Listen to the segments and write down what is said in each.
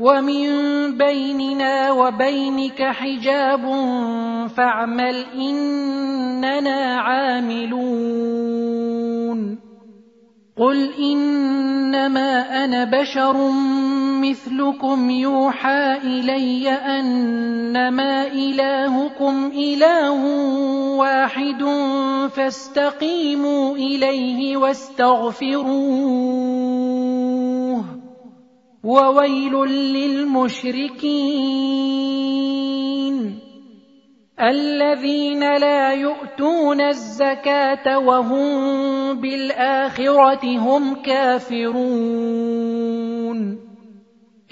ومن بيننا وبينك حجاب فاعمل إننا عاملون. قل إنما أنا بشر مثلكم يوحى إلي أنما إلهكم إله واحد فاستقيموا إليه واستغفروه. وويل للمشركين الذين لا يؤتون الزكاة وهم بالآخرة هم كافرون.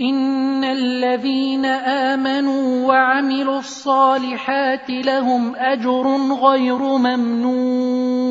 إن الذين آمنوا وعملوا الصالحات لهم أجر غير ممنون.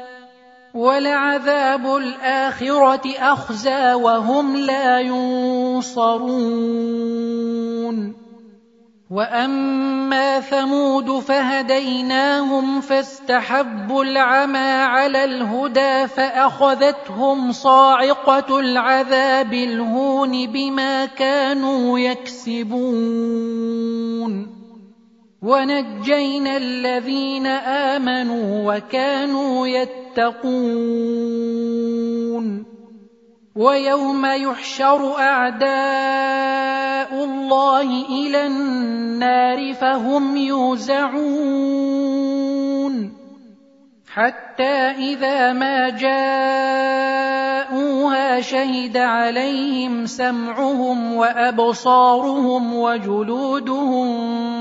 ولعذاب الآخرة أخزى وهم لا ينصرون. وأما ثمود فهديناهم فاستحبوا العمى على الهدى فأخذتهم صاعقة العذاب الهون بما كانوا يكسبون. ونجينا الذين آمنوا وكانوا يتقون ويوم يحشر أعداء الله إلى النار فهم يوزعون حتى إذا ما جاءوها شهد عليهم سمعهم وأبصارهم وجلودهم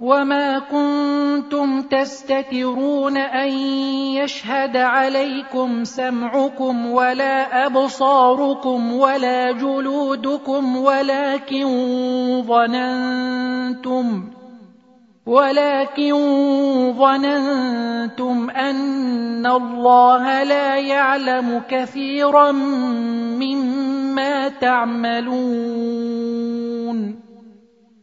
وما كنتم تستترون ان يشهد عليكم سمعكم ولا ابصاركم ولا جلودكم ولكن ظننتم ولكن ظننتم ان الله لا يعلم كثيرا مما تعملون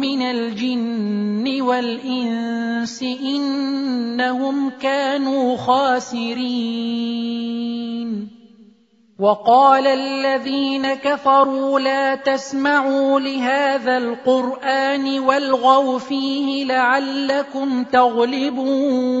من الجن والإنس إنهم كانوا خاسرين. وقال الذين كفروا لا تسمعوا لهذا القرآن والغوا فيه لعلكم تغلبون.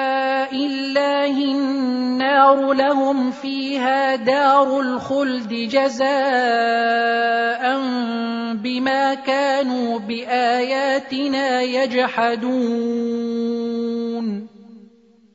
الله النار لهم فيها دار الخلد جزاء بما كانوا باياتنا يجحدون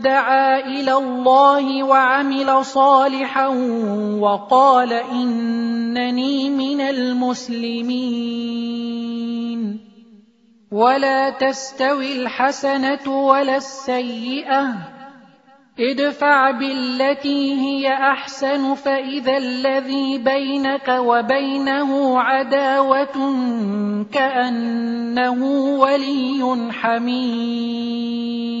دعا إلى الله وعمل صالحا وقال إنني من المسلمين. ولا تستوي الحسنة ولا السيئة. ادفع بالتي هي أحسن فإذا الذي بينك وبينه عداوة كأنه ولي حميم.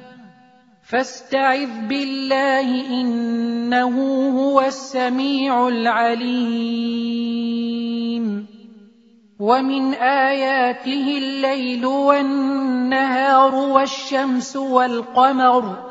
فاستعذ بالله إنه هو السميع العليم. ومن آياته الليل والنهار والشمس والقمر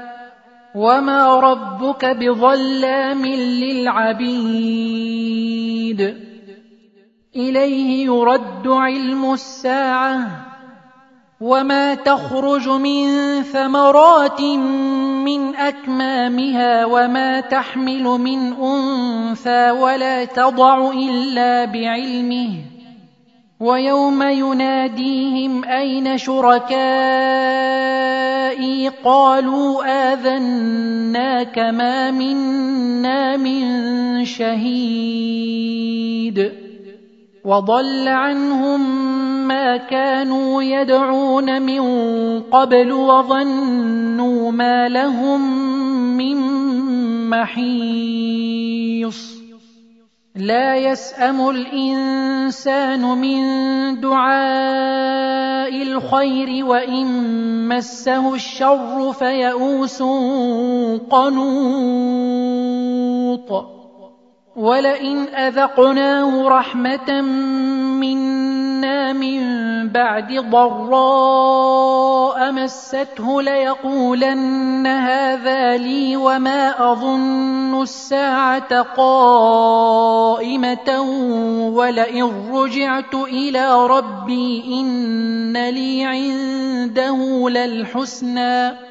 وما ربك بظلام للعبيد اليه يرد علم الساعة وما تخرج من ثمرات من اكمامها وما تحمل من انثى ولا تضع الا بعلمه ويوم يناديهم اين شركائي قالوا اذناك ما منا من شهيد وضل عنهم ما كانوا يدعون من قبل وظنوا ما لهم من محيص لا يسأم الإنسان من دعاء الخير وإن مسه الشر فيئوس قنوط ولئن أذقناه رحمة منا من بعد ضراء مسته ليقولن هذا لي وما أظن الساعة قائمة ولئن رجعت إلى ربي إن لي عنده للحسنى